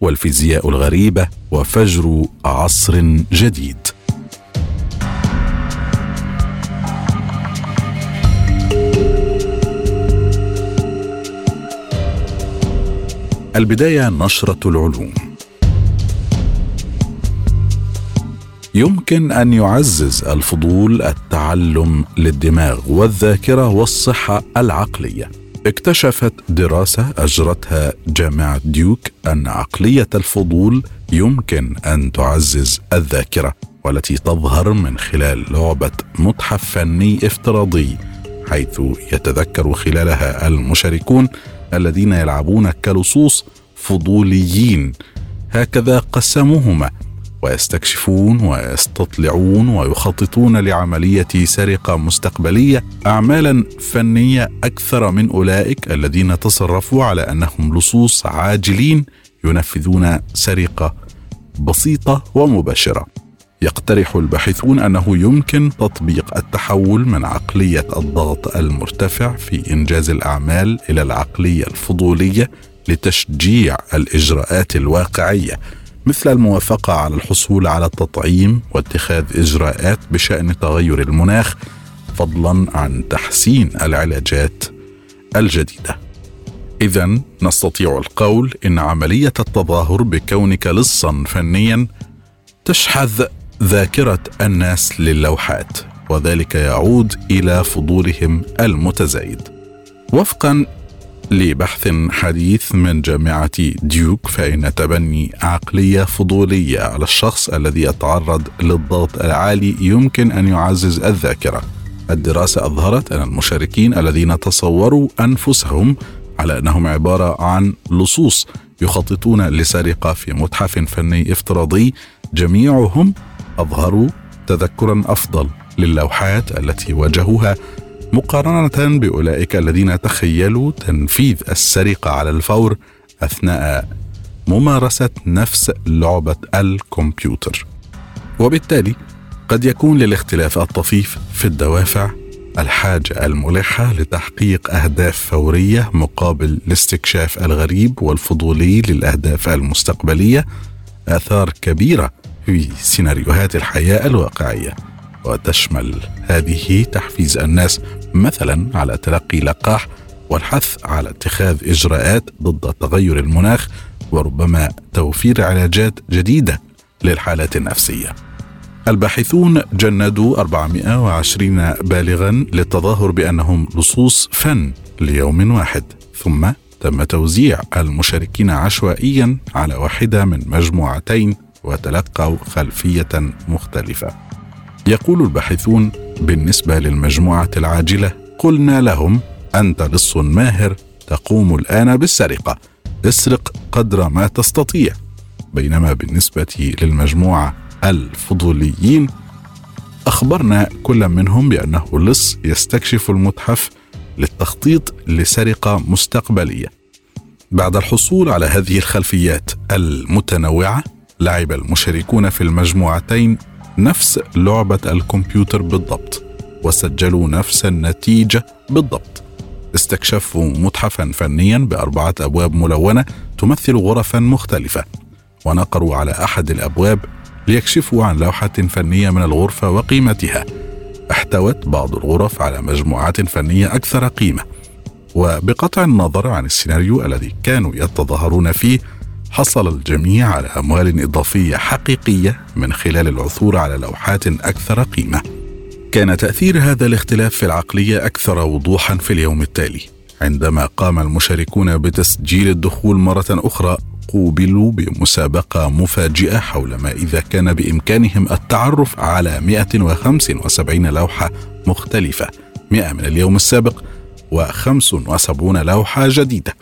والفيزياء الغريبه وفجر عصر جديد. البداية نشرة العلوم. يمكن أن يعزز الفضول التعلم للدماغ والذاكرة والصحة العقلية. اكتشفت دراسة أجرتها جامعة ديوك أن عقلية الفضول يمكن أن تعزز الذاكرة والتي تظهر من خلال لعبة متحف فني افتراضي حيث يتذكر خلالها المشاركون الذين يلعبون كلصوص فضوليين. هكذا قسموهما ويستكشفون ويستطلعون ويخططون لعملية سرقة مستقبلية اعمالا فنية أكثر من أولئك الذين تصرفوا على أنهم لصوص عاجلين ينفذون سرقة بسيطة ومباشرة. يقترح الباحثون أنه يمكن تطبيق التحول من عقلية الضغط المرتفع في إنجاز الأعمال إلى العقلية الفضولية لتشجيع الإجراءات الواقعية. مثل الموافقة على الحصول على التطعيم واتخاذ إجراءات بشأن تغير المناخ فضلا عن تحسين العلاجات الجديدة. اذا نستطيع القول إن عملية التظاهر بكونك لصا فنيا تشحذ ذاكرة الناس للوحات وذلك يعود إلى فضولهم المتزايد. وفقا لبحث حديث من جامعة ديوك فإن تبني عقلية فضولية على الشخص الذي يتعرض للضغط العالي يمكن أن يعزز الذاكرة. الدراسة أظهرت أن المشاركين الذين تصوروا أنفسهم على أنهم عبارة عن لصوص يخططون لسرقة في متحف فني افتراضي جميعهم أظهروا تذكرا أفضل للوحات التي واجهوها مقارنة بأولئك الذين تخيلوا تنفيذ السرقة على الفور أثناء ممارسة نفس لعبة الكمبيوتر. وبالتالي قد يكون للاختلاف الطفيف في الدوافع الحاجة الملحة لتحقيق أهداف فورية مقابل الاستكشاف الغريب والفضولي للأهداف المستقبلية آثار كبيرة في سيناريوهات الحياة الواقعية. وتشمل هذه تحفيز الناس مثلا على تلقي لقاح والحث على اتخاذ إجراءات ضد تغير المناخ وربما توفير علاجات جديدة للحالات النفسية. الباحثون جندوا 420 بالغا للتظاهر بأنهم لصوص فن ليوم واحد ثم تم توزيع المشاركين عشوائيا على واحدة من مجموعتين وتلقوا خلفية مختلفة. يقول الباحثون بالنسبة للمجموعة العاجلة قلنا لهم أنت لص ماهر تقوم الآن بالسرقة. اسرق قدر ما تستطيع. بينما بالنسبة للمجموعة الفضوليين أخبرنا كل منهم بأنه لص يستكشف المتحف للتخطيط لسرقة مستقبلية. بعد الحصول على هذه الخلفيات المتنوعة لعب المشاركون في المجموعتين نفس لعبة الكمبيوتر بالضبط وسجلوا نفس النتيجة بالضبط. استكشفوا متحفا فنيا بأربعة أبواب ملونة تمثل غرفا مختلفة ونقروا على أحد الأبواب ليكشفوا عن لوحة فنية من الغرفة وقيمتها. احتوت بعض الغرف على مجموعات فنية أكثر قيمة. وبقطع النظر عن السيناريو الذي كانوا يتظاهرون فيه حصل الجميع على أموال إضافية حقيقية من خلال العثور على لوحات أكثر قيمة. كان تأثير هذا الاختلاف في العقلية أكثر وضوحا في اليوم التالي عندما قام المشاركون بتسجيل الدخول مرة أخرى قوبلوا بمسابقة مفاجئة حول ما إذا كان بإمكانهم التعرف على 175 لوحة مختلفة 100 من اليوم السابق و75 لوحة جديدة.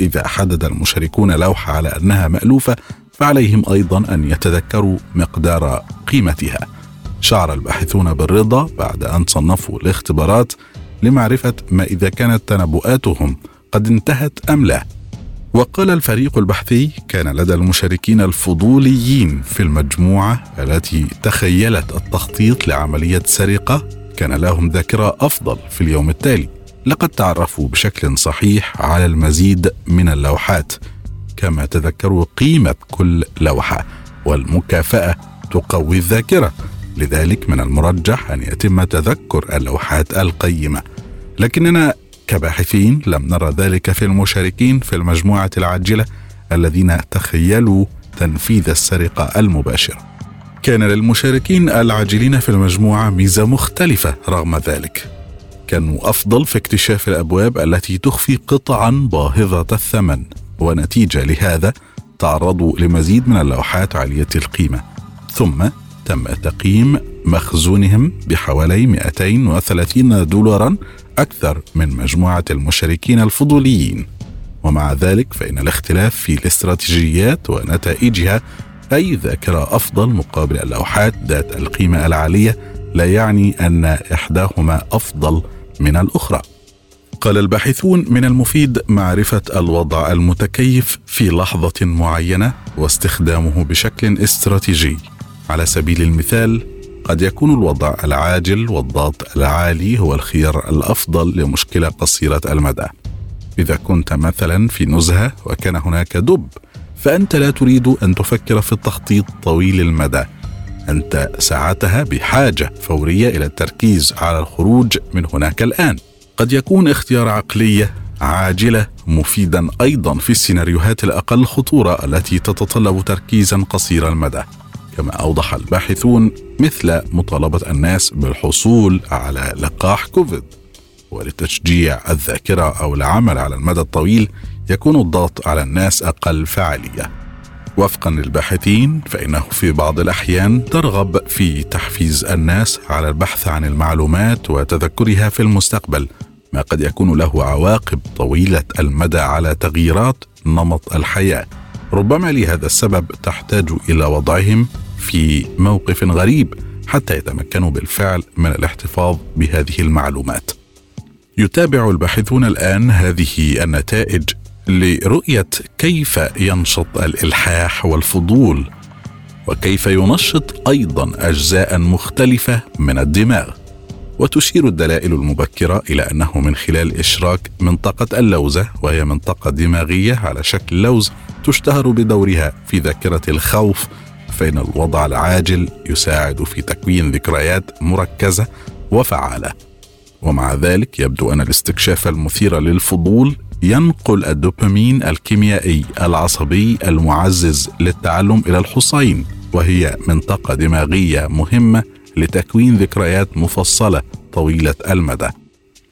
إذا حدد المشاركون لوحة على أنها مألوفة فعليهم أيضا أن يتذكروا مقدار قيمتها. شعر الباحثون بالرضا بعد أن صنفوا الاختبارات لمعرفة ما إذا كانت تنبؤاتهم قد انتهت أم لا. وقال الفريق البحثي كان لدى المشاركين الفضوليين في المجموعة التي تخيلت التخطيط لعملية سرقة كان لهم ذاكرة أفضل في اليوم التالي. لقد تعرفوا بشكل صحيح على المزيد من اللوحات كما تذكروا قيمة كل لوحة والمكافأة تقوي الذاكرة لذلك من المرجح أن يتم تذكر اللوحات القيمة لكننا كباحثين لم نرى ذلك في المشاركين في المجموعة العاجلة الذين تخيلوا تنفيذ السرقة المباشرة. كان للمشاركين العاجلين في المجموعة ميزة مختلفة رغم ذلك. كانوا أفضل في اكتشاف الأبواب التي تخفي قطعا باهظة الثمن. ونتيجة لهذا تعرضوا لمزيد من اللوحات عالية القيمة. ثم تم تقييم مخزونهم بحوالي 230 دولارا أكثر من مجموعة المشاركين الفضوليين. ومع ذلك فإن الاختلاف في الاستراتيجيات ونتائجها أي ذاكرة أفضل مقابل اللوحات ذات القيمة العالية لا يعني أن إحداهما أفضل من الأخرى. قال الباحثون من المفيد معرفة الوضع المتكيف في لحظة معينة واستخدامه بشكل استراتيجي. على سبيل المثال قد يكون الوضع العاجل والضغط العالي هو الخيار الأفضل لمشكلة قصيرة المدى. إذا كنت مثلا في نزهة وكان هناك دب فأنت لا تريد أن تفكر في التخطيط طويل المدى. أنت ساعتها بحاجة فورية إلى التركيز على الخروج من هناك الآن. قد يكون اختيار عقلية عاجلة مفيدا أيضا في السيناريوهات الأقل خطورة التي تتطلب تركيزا قصير المدى. كما أوضح الباحثون مثل مطالبة الناس بالحصول على لقاح كوفيد. ولتشجيع الذاكرة أو العمل على المدى الطويل يكون الضغط على الناس أقل فعالية. وفقا للباحثين فإنه في بعض الأحيان ترغب في تحفيز الناس على البحث عن المعلومات وتذكرها في المستقبل ما قد يكون له عواقب طويلة المدى على تغييرات نمط الحياة ربما لهذا السبب تحتاج إلى وضعهم في موقف غريب حتى يتمكنوا بالفعل من الاحتفاظ بهذه المعلومات. يتابع الباحثون الآن هذه النتائج لرؤية كيف ينشط الإلحاح والفضول وكيف ينشط أيضا اجزاء مختلفة من الدماغ. وتشير الدلائل المبكرة إلى أنه من خلال إشراك منطقة اللوزة وهي منطقة دماغية على شكل لوز تشتهر بدورها في ذاكرة الخوف فإن الوضع العاجل يساعد في تكوين ذكريات مركزة وفعالة ومع ذلك يبدو أن الاستكشاف المثير للفضول ينقل الدوبامين الكيميائي العصبي المعزز للتعلم إلى الحصين وهي منطقة دماغية مهمة لتكوين ذكريات مفصلة طويلة المدى.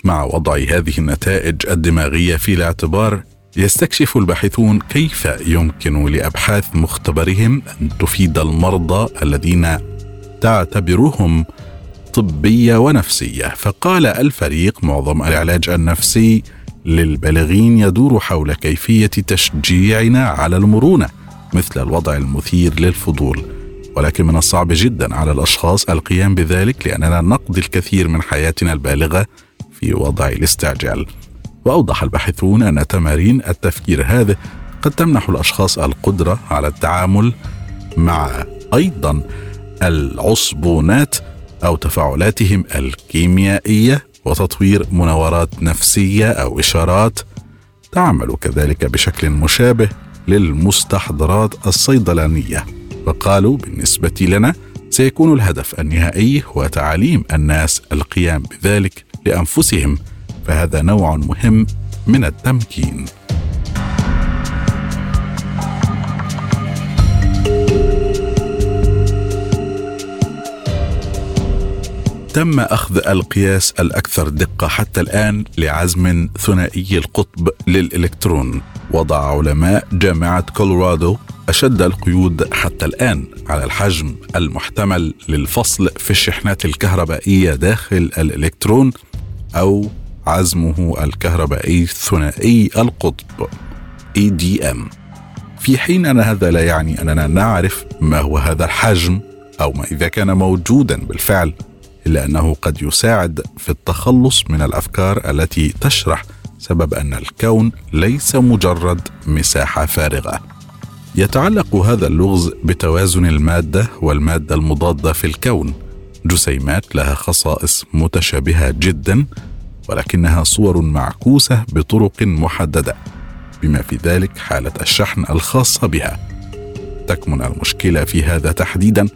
مع وضع هذه النتائج الدماغية في الاعتبار يستكشف الباحثون كيف يمكن لأبحاث مختبرهم أن تفيد المرضى الذين تعتبرهم طبية ونفسية. فقال الفريق معظم العلاج النفسي للبالغين يدور حول كيفية تشجيعنا على المرونة مثل الوضع المثير للفضول. ولكن من الصعب جدا على الأشخاص القيام بذلك لأننا نقضي الكثير من حياتنا البالغة في وضع الاستعجال. وأوضح الباحثون أن تمارين التفكير هذه قد تمنح الأشخاص القدرة على التعامل مع أيضا العصبونات أو تفاعلاتهم الكيميائية. وتطوير مناورات نفسية أو إشارات تعمل كذلك بشكل مشابه للمستحضرات الصيدلانية. وقالوا بالنسبة لنا سيكون الهدف النهائي هو تعليم الناس القيام بذلك لأنفسهم فهذا نوع مهم من التمكين. تم أخذ القياس الأكثر دقة حتى الآن لعزم ثنائي القطب للإلكترون. وضع علماء جامعة كولورادو أشد القيود حتى الآن على الحجم المحتمل للفصل في الشحنات الكهربائية داخل الإلكترون أو عزمه الكهربائي ثنائي القطب EDM في حين أن هذا لا يعني أننا نعرف ما هو هذا الحجم أو ما إذا كان موجودا بالفعل. إلا أنه قد يساعد في التخلص من الأفكار التي تشرح سبب أن الكون ليس مجرد مساحة فارغة. يتعلق هذا اللغز بتوازن المادة والمادة المضادة في الكون. جسيمات لها خصائص متشابهة جدا ولكنها صور معكوسة بطرق محددة بما في ذلك حالة الشحن الخاصة بها. تكمن المشكلة في هذا تحديدا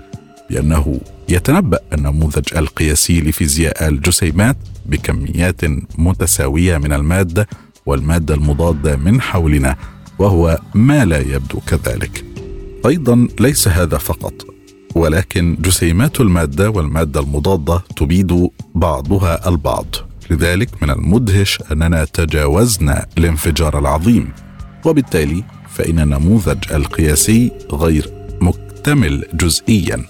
بأنه يتنبأ النموذج القياسي لفيزياء الجسيمات بكميات متساوية من المادة والمادة المضادة من حولنا وهو ما لا يبدو كذلك. أيضا ليس هذا فقط ولكن جسيمات المادة والمادة المضادة تبيد بعضها البعض. لذلك من المدهش أننا تجاوزنا الانفجار العظيم وبالتالي فإن النموذج القياسي غير مكتمل جزئيا.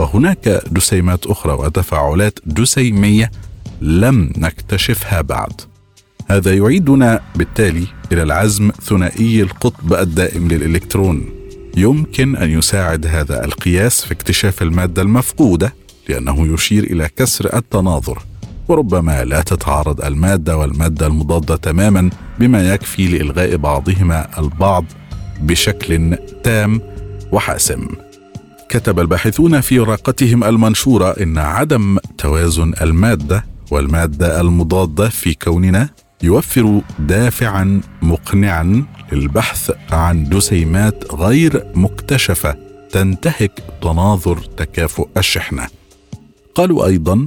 وهناك جسيمات أخرى وتفاعلات جسيميه لم نكتشفها بعد. هذا يعيدنا بالتالي إلى العزم ثنائي القطب الدائم للإلكترون. يمكن أن يساعد هذا القياس في اكتشاف المادة المفقودة لأنه يشير إلى كسر التناظر وربما لا تتعارض المادة والمادة المضادة تماما بما يكفي لإلغاء بعضهما البعض بشكل تام وحاسم. كتب الباحثون في ورقتهم المنشورة إن عدم توازن المادة والمادة المضادة في كوننا يوفر دافعا مقنعا للبحث عن جسيمات غير مكتشفة تنتهك تناظر تكافؤ الشحنة. قالوا أيضا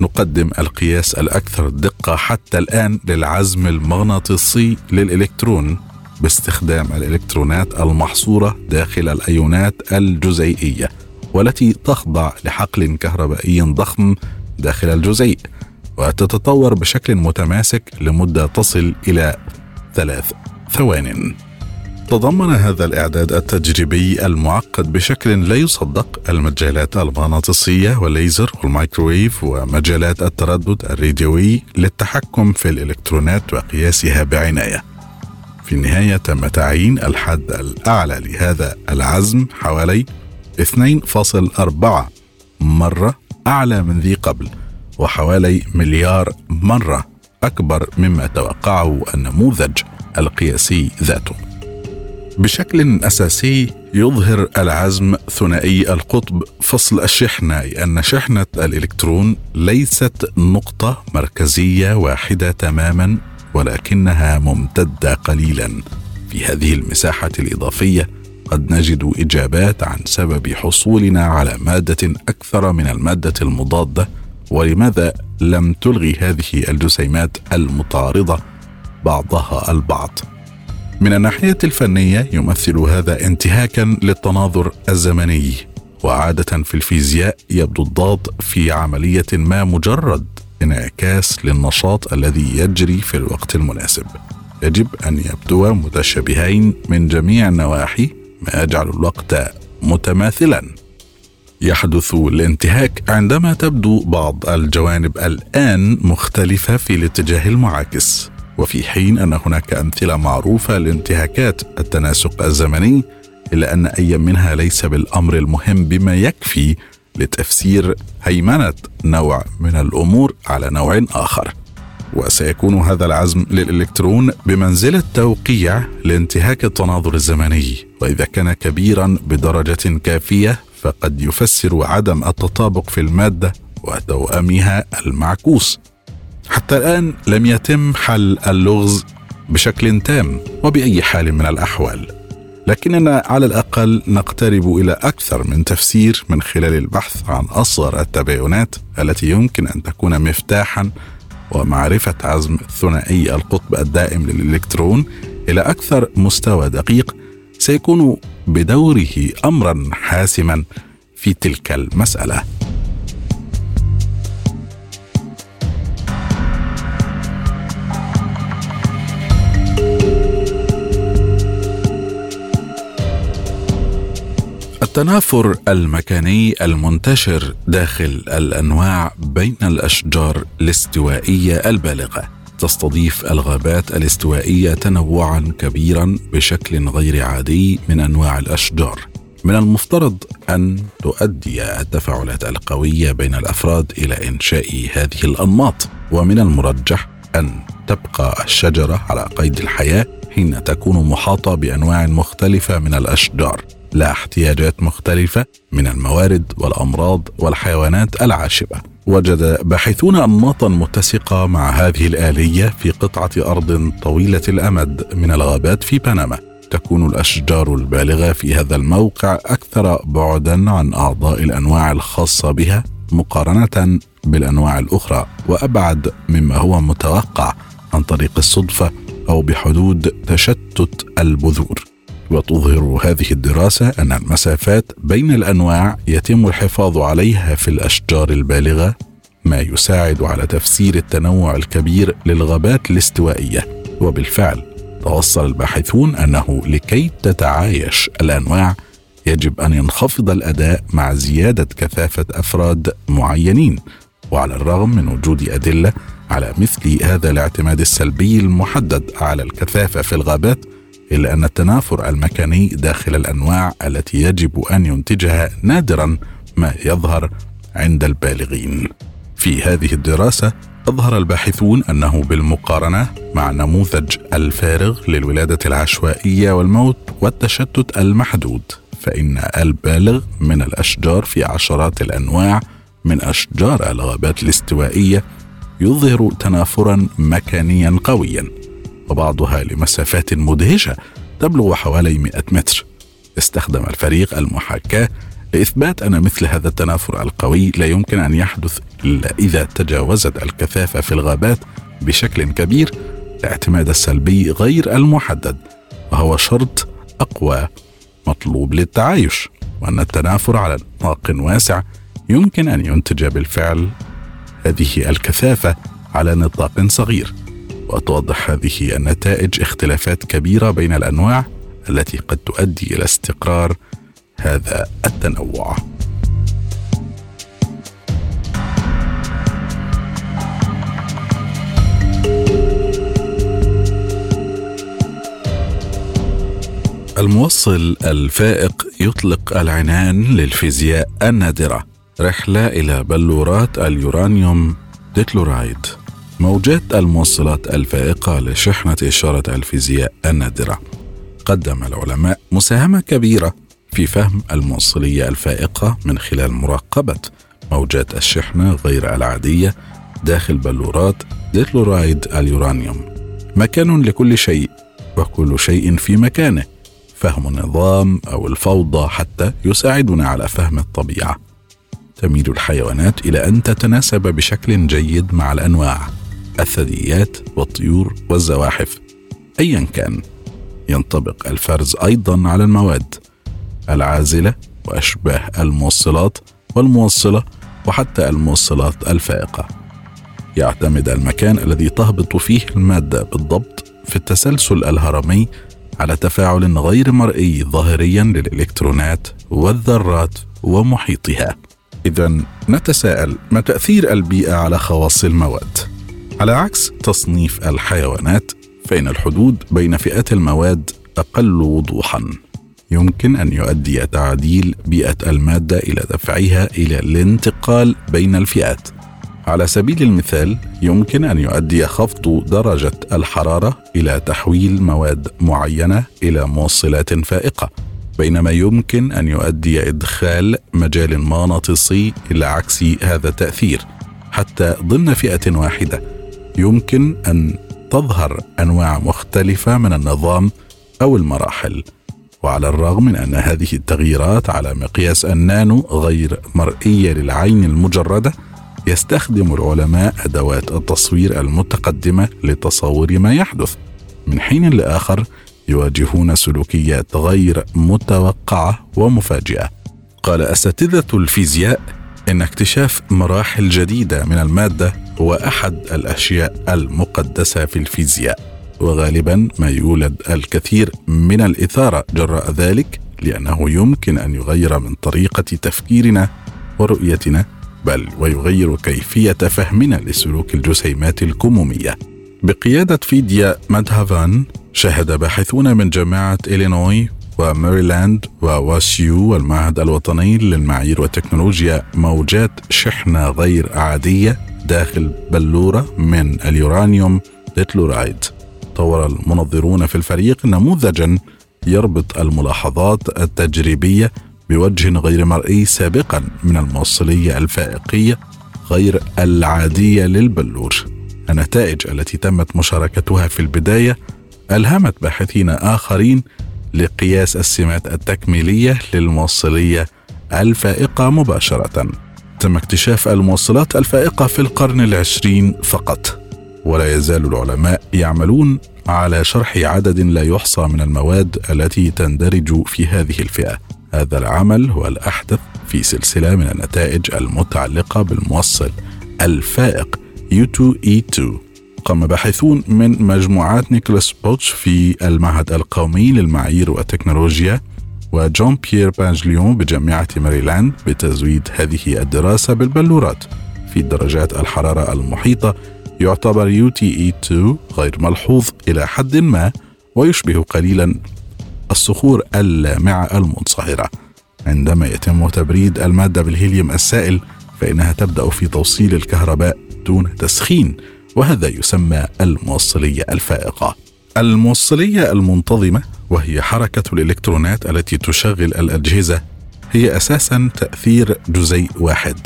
نقدم القياس الأكثر دقة حتى الآن للعزم المغناطيسي للإلكترون باستخدام الإلكترونات المحصورة داخل الأيونات الجزيئية والتي تخضع لحقل كهربائي ضخم داخل الجزيء وتتطور بشكل متماسك لمدة تصل إلى ثلاث ثوان. تضمن هذا الإعداد التجريبي المعقد بشكل لا يصدق المجالات المغناطيسية والليزر والمايكرويف ومجالات التردد الراديوي للتحكم في الإلكترونات وقياسها بعناية. في النهاية تم تعيين الحد الأعلى لهذا العزم حوالي 2.4 مرة أعلى من ذي قبل وحوالي مليار مرة أكبر مما توقعه النموذج القياسي ذاته. بشكل أساسي يظهر العزم ثنائي القطب فصل الشحنه اي أن شحنة الإلكترون ليست نقطة مركزية واحدة تماما ولكنها ممتدة قليلا. في هذه المساحة الإضافية قد نجد إجابات عن سبب حصولنا على مادة أكثر من المادة المضادة ولماذا لم تلغي هذه الجسيمات المتعارضه بعضها البعض؟ من الناحية الفنية يمثل هذا انتهاكا للتناظر الزمني وعادة في الفيزياء يبدو الضاد في عملية ما مجرد انعكاس للنشاط الذي يجري في الوقت المناسب. يجب أن يبدو متشابهين من جميع النواحي ما يجعل الوقت متماثلا. يحدث الانتهاك عندما تبدو بعض الجوانب الآن مختلفة في الاتجاه المعاكس وفي حين أن هناك أمثلة معروفة لانتهاكات التناسق الزمني إلا أن أي منها ليس بالأمر المهم بما يكفي لتفسير هيمنة نوع من الأمور على نوع آخر. وسيكون هذا العزم للإلكترون بمنزلة توقيع لانتهاك التناظر الزمني. وإذا كان كبيرا بدرجة كافية فقد يفسر عدم التطابق في المادة وتوأمها المعكوس. حتى الآن لم يتم حل اللغز بشكل تام وبأي حال من الأحوال. لكننا على الأقل نقترب إلى أكثر من تفسير من خلال البحث عن أصغر التباينات التي يمكن أن تكون مفتاحا ومعرفة عزم ثنائي القطب الدائم للإلكترون إلى أكثر مستوى دقيق سيكون بدوره أمرا حاسما في تلك المسألة. التنافر المكاني المنتشر داخل الأنواع بين الأشجار الاستوائية البالغة. تستضيف الغابات الاستوائية تنوعا كبيرا بشكل غير عادي من أنواع الأشجار. من المفترض أن تؤدي التفاعلات القوية بين الأفراد إلى إنشاء هذه الأنماط. ومن المرجح أن تبقى الشجرة على قيد الحياة حين تكون محاطة بأنواع مختلفة من الأشجار. لها احتياجات مختلفة من الموارد والأمراض والحيوانات العاشبة. وجد باحثون أنماطا متسقة مع هذه الآلية في قطعة أرض طويلة الأمد من الغابات في بنما. تكون الأشجار البالغة في هذا الموقع أكثر بعدا عن أعضاء الأنواع الخاصة بها مقارنة بالأنواع الأخرى. وأبعد مما هو متوقع عن طريق الصدفة أو بحدود تشتت البذور. وتظهر هذه الدراسة أن المسافات بين الأنواع يتم الحفاظ عليها في الأشجار البالغة ما يساعد على تفسير التنوع الكبير للغابات الاستوائية. وبالفعل توصل الباحثون أنه لكي تتعايش الأنواع يجب أن ينخفض الأداء مع زيادة كثافة أفراد معينين. وعلى الرغم من وجود أدلة على مثل هذا الاعتماد السلبي المحدد على الكثافة في الغابات إلا أن التنافر المكاني داخل الأنواع التي يجب أن ينتجها نادرا ما يظهر عند البالغين. في هذه الدراسة أظهر الباحثون أنه بالمقارنة مع نموذج الفارغ للولادة العشوائية والموت والتشتت المحدود فإن البالغ من الأشجار في عشرات الأنواع من أشجار الغابات الاستوائية يظهر تنافرا مكانيا قويا وبعضها لمسافات مدهشة تبلغ حوالي 100 متر. استخدم الفريق المحاكاة لإثبات أن مثل هذا التنافر القوي لا يمكن أن يحدث إلا إذا تجاوزت الكثافة في الغابات بشكل كبير الاعتماد السلبي غير المحدد وهو شرط أقوى مطلوب للتعايش وأن التنافر على نطاق واسع يمكن أن ينتج بالفعل هذه الكثافة على نطاق صغير. وتوضح هذه النتائج اختلافات كبيرة بين الأنواع التي قد تؤدي إلى استقرار هذا التنوع. الموصل الفائق يطلق العنان للفيزياء النادرة. رحلة إلى بلورات اليورانيوم ديتلورايد. موجات الموصلات الفائقة لشحنة إشارة الفيزياء النادرة. قدم العلماء مساهمة كبيرة في فهم الموصلية الفائقة من خلال مراقبة موجات الشحنة غير العادية داخل بلورات ديتلورايد اليورانيوم. مكان لكل شيء وكل شيء في مكانه. فهم النظام أو الفوضى حتى يساعدنا على فهم الطبيعة. تميل الحيوانات إلى أن تتناسب بشكل جيد مع الأنواع. الثدييات والطيور والزواحف. ايا كان ينطبق الفرز أيضا على المواد العازلة وأشباه الموصلات والموصلة وحتى الموصلات الفائقة. يعتمد المكان الذي تهبط فيه المادة بالضبط في التسلسل الهرمي على تفاعل غير مرئي ظاهريا للإلكترونات والذرات ومحيطها. اذا نتساءل ما تأثير البيئة على خواص المواد؟ على عكس تصنيف الحيوانات فإن الحدود بين فئات المواد أقل وضوحا. يمكن أن يؤدي تعديل بيئة المادة إلى دفعها إلى الانتقال بين الفئات. على سبيل المثال يمكن أن يؤدي خفض درجة الحرارة إلى تحويل مواد معينة إلى موصلات فائقة بينما يمكن أن يؤدي إدخال مجال مغناطيسي إلى عكس هذا التأثير حتى ضمن فئة واحدة. يمكن أن تظهر أنواع مختلفة من النظام أو المراحل وعلى الرغم من أن هذه التغييرات على مقياس النانو غير مرئية للعين المجردة يستخدم العلماء أدوات التصوير المتقدمة لتصور ما يحدث. من حين لآخر يواجهون سلوكيات غير متوقعة ومفاجئة. قال أساتذة الفيزياء إن اكتشاف مراحل جديدة من المادة هو أحد الأشياء المقدسة في الفيزياء وغالبا ما يولد الكثير من الإثارة جراء ذلك لأنه يمكن أن يغير من طريقة تفكيرنا ورؤيتنا بل ويغير كيفية فهمنا لسلوك الجسيمات الكمومية. بقيادة فيديا مادهافان شهد باحثون من جامعة إلينوي وماريلاند وواسيو والمعهد الوطني للمعايير والتكنولوجيا موجات شحنة غير عادية داخل بلورة من اليورانيوم تتلورايد طور المنظرون في الفريق نموذجا يربط الملاحظات التجريبية بوجه غير مرئي سابقا من الموصلية الفائقية غير العادية للبلور. النتائج التي تمت مشاركتها في البداية ألهمت باحثين آخرين لقياس السمات التكميلية للموصلية الفائقة مباشرة. تم اكتشاف الموصلات الفائقة في القرن العشرين فقط. ولا يزال العلماء يعملون على شرح عدد لا يحصى من المواد التي تندرج في هذه الفئة. هذا العمل هو الأحدث في سلسلة من النتائج المتعلقة بالموصل الفائق UTe2 قام باحثون من مجموعات نيكولاس بوتش في المعهد القومي للمعايير والتكنولوجيا وجون بيير باجليون بجامعة ماريلاند بتزويد هذه الدراسة بالبلورات. في درجات الحرارة المحيطة يعتبر UTe 2 غير ملحوظ إلى حد ما ويشبه قليلا الصخور اللامعة المنصهرة. عندما يتم تبريد المادة بالهيليوم السائل فإنها تبدأ في توصيل الكهرباء دون تسخين. وهذا يسمى الموصلية الفائقة. الموصلية المنتظمة وهي حركة الإلكترونات التي تشغل الأجهزة هي أساسا تأثير جزيء واحد.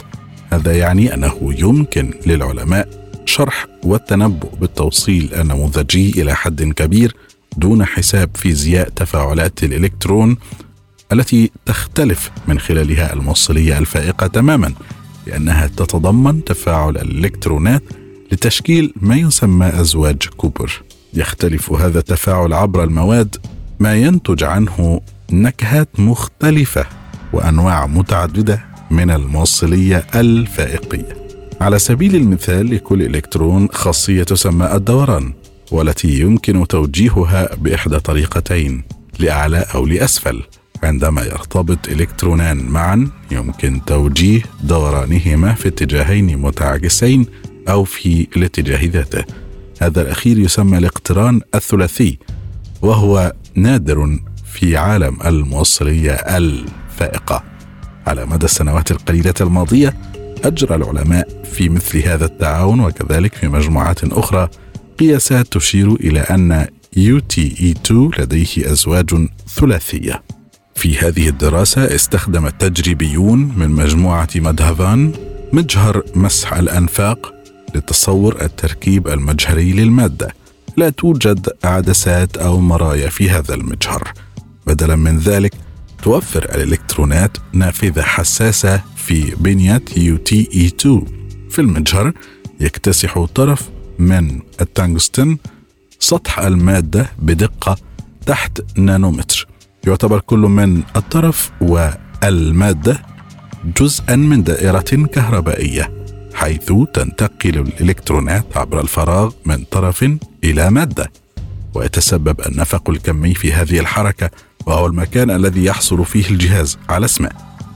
هذا يعني أنه يمكن للعلماء شرح والتنبؤ بالتوصيل النموذجي إلى حد كبير دون حساب فيزياء تفاعلات الإلكترون التي تختلف من خلالها الموصلية الفائقة تماما لأنها تتضمن تفاعل الإلكترونات لتشكيل ما يسمى أزواج كوبر. يختلف هذا التفاعل عبر المواد ما ينتج عنه نكهات مختلفة وأنواع متعددة من الموصلية الفائقية. على سبيل المثال لكل إلكترون خاصية تسمى الدوران والتي يمكن توجيهها بإحدى طريقتين لأعلى أو لأسفل. عندما يرتبط إلكترونان معا يمكن توجيه دورانهما في اتجاهين متعاكسين أو في الاتجاه ذاته. هذا الأخير يسمى الاقتران الثلاثي وهو نادر في عالم الموصلية الفائقة. على مدى السنوات القليلة الماضية أجرى العلماء في مثل هذا التعاون وكذلك في مجموعات أخرى قياسات تشير إلى أن UTE2 لديه أزواج ثلاثية. في هذه الدراسة استخدم التجريبيون من مجموعة مدهفان مجهر مسح الأنفاق لتصور التركيب المجهري للمادة. لا توجد عدسات أو مرايا في هذا المجهر. بدلا من ذلك توفر الإلكترونات نافذة حساسة في بنيه يو تي اي 2 في المجهر يكتسح طرف من التنغستن سطح المادة بدقة تحت نانومتر. يعتبر كل من الطرف والمادة جزءا من دائرة كهربائية. حيث تنتقل الإلكترونات عبر الفراغ من طرف إلى مادة. ويتسبب النفق الكمي في هذه الحركة وهو المكان الذي يحصل فيه الجهاز على اسمه.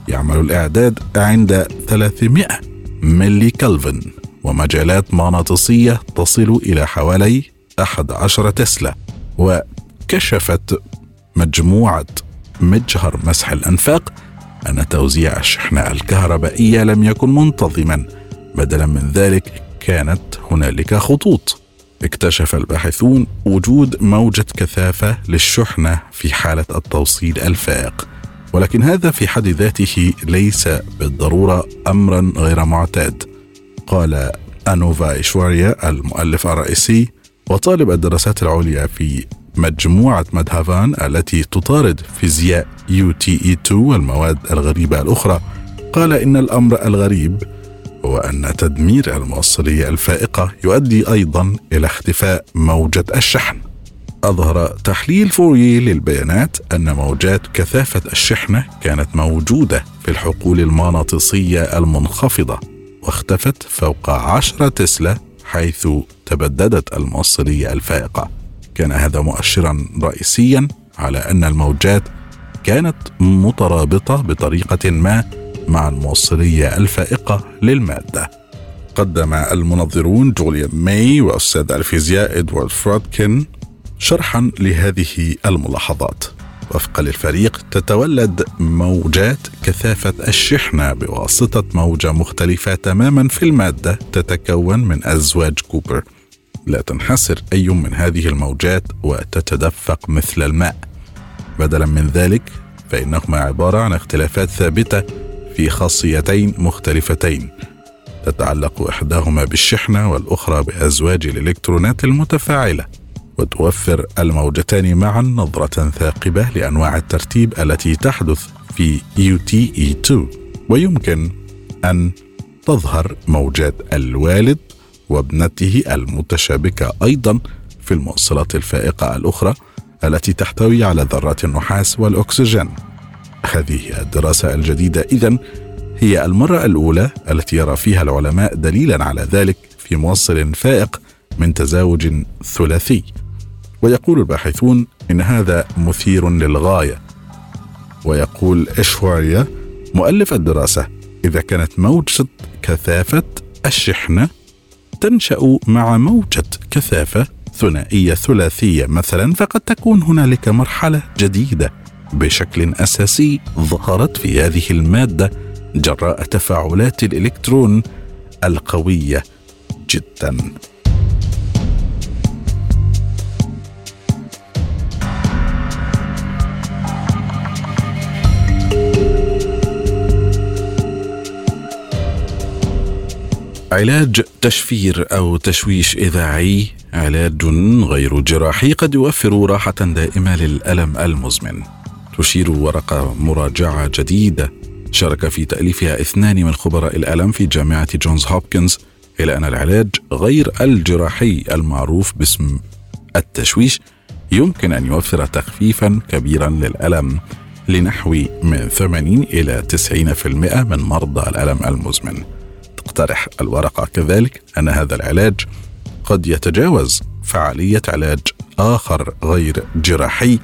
يعمل الإعداد عند 300 ملي كلفن ومجالات مغناطيسية تصل إلى حوالي 11 تسلا. وكشفت مجموعة مجهر مسح الأنفاق أن توزيع الشحنة الكهربائية لم يكن منتظما. بدلا من ذلك كانت هنالك خطوط. اكتشف الباحثون وجود موجة كثافة للشحنة في حالة التوصيل الفائق. ولكن هذا في حد ذاته ليس بالضرورة أمرا غير معتاد. قال أنوفا إيشواريا المؤلف الرئيسي وطالب الدراسات العليا في مجموعة مدهافان التي تطارد فيزياء UTe 2 والمواد الغريبة الأخرى. قال إن الأمر الغريب هو أن تدمير الموصلية الفائقة يؤدي أيضا إلى اختفاء موجة الشحن. أظهر تحليل فوري للبيانات أن موجات كثافة الشحنة كانت موجودة في الحقول المغناطيسية المنخفضة واختفت فوق 10 تسلا حيث تبددت الموصلية الفائقة. كان هذا مؤشرا رئيسيا على أن الموجات كانت مترابطة بطريقة ما مع الموصلية الفائقة للمادة. قدم المنظرون جوليان ماي وأستاذ الفيزياء إدوارد فرودكن شرحا لهذه الملاحظات. وفقا للفريق تتولد موجات كثافة الشحنة بواسطة موجة مختلفة تماما في المادة تتكون من أزواج كوبر. لا تنحسر أي من هذه الموجات وتتدفق مثل الماء. بدلا من ذلك فإنهما عبارة عن اختلافات ثابتة في خاصيتين مختلفتين. تتعلق إحداهما بالشحنة والأخرى بأزواج الإلكترونات المتفاعلة وتوفر الموجتان معا نظرة ثاقبة لأنواع الترتيب التي تحدث في UTE2 ويمكن أن تظهر موجات الوالد وابنته المتشابكة أيضا في الموصلات الفائقة الأخرى التي تحتوي على ذرات النحاس والأكسجين. هذه الدراسة الجديدة. إذن هي المرة الأولى التي يرى فيها العلماء دليلا على ذلك في موصل فائق من تزاوج ثلاثي. ويقول الباحثون إن هذا مثير للغاية. ويقول إشواريا مؤلف الدراسة إذا كانت موجة كثافة الشحنة تنشأ مع موجة كثافة ثنائية ثلاثية مثلا فقد تكون هنالك مرحلة جديدة. بشكل أساسي ظهرت في هذه المادة جراء تفاعلات الإلكترون القوية جدا. علاج تشفير أو تشويش إذاعي علاج غير جراحي قد يوفر راحة دائمة للألم المزمن. تشير ورقه مراجعة جديدة. شارك في تأليفها اثنان من خبراء الألم في جامعة جونز هوبكنز. إلى أن العلاج غير الجراحي المعروف باسم التشويش يمكن أن يوفر تخفيفا كبيرا للألم لنحو من 80 إلى 90% من مرضى الألم المزمن. تقترح الورقة كذلك أن هذا العلاج قد يتجاوز فعالية علاج آخر غير جراحي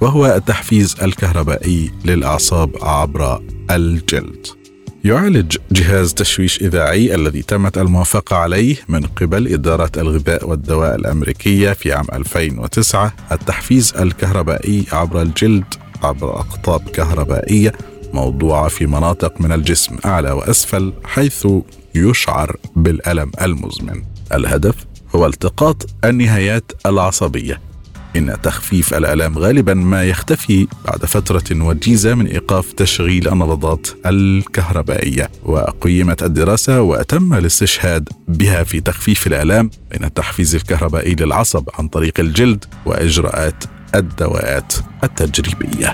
وهو التحفيز الكهربائي للأعصاب عبر الجلد. يعالج جهاز تشويش إذاعي الذي تمت الموافقة عليه من قبل إدارة الغذاء والدواء الأمريكية في عام 2009 التحفيز الكهربائي عبر الجلد عبر أقطاب كهربائية موضوعة في مناطق من الجسم أعلى وأسفل حيث يشعر بالألم المزمن. الهدف هو التقاط النهايات العصبية. إن تخفيف الألام غالبا ما يختفي بعد فترة وجيزة من إيقاف تشغيل النبضات الكهربائية وقيمت الدراسة وتم الاستشهاد بها في تخفيف الألام بين التحفيز الكهربائي للعصب عن طريق الجلد وإجراءات الدواءات التجريبية.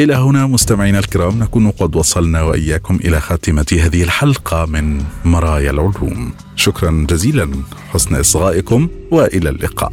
إلى هنا مستمعينا الكرام نكون قد وصلنا وإياكم إلى خاتمة هذه الحلقة من مرايا العلوم. شكرا جزيلا حسن إصغائكم وإلى اللقاء.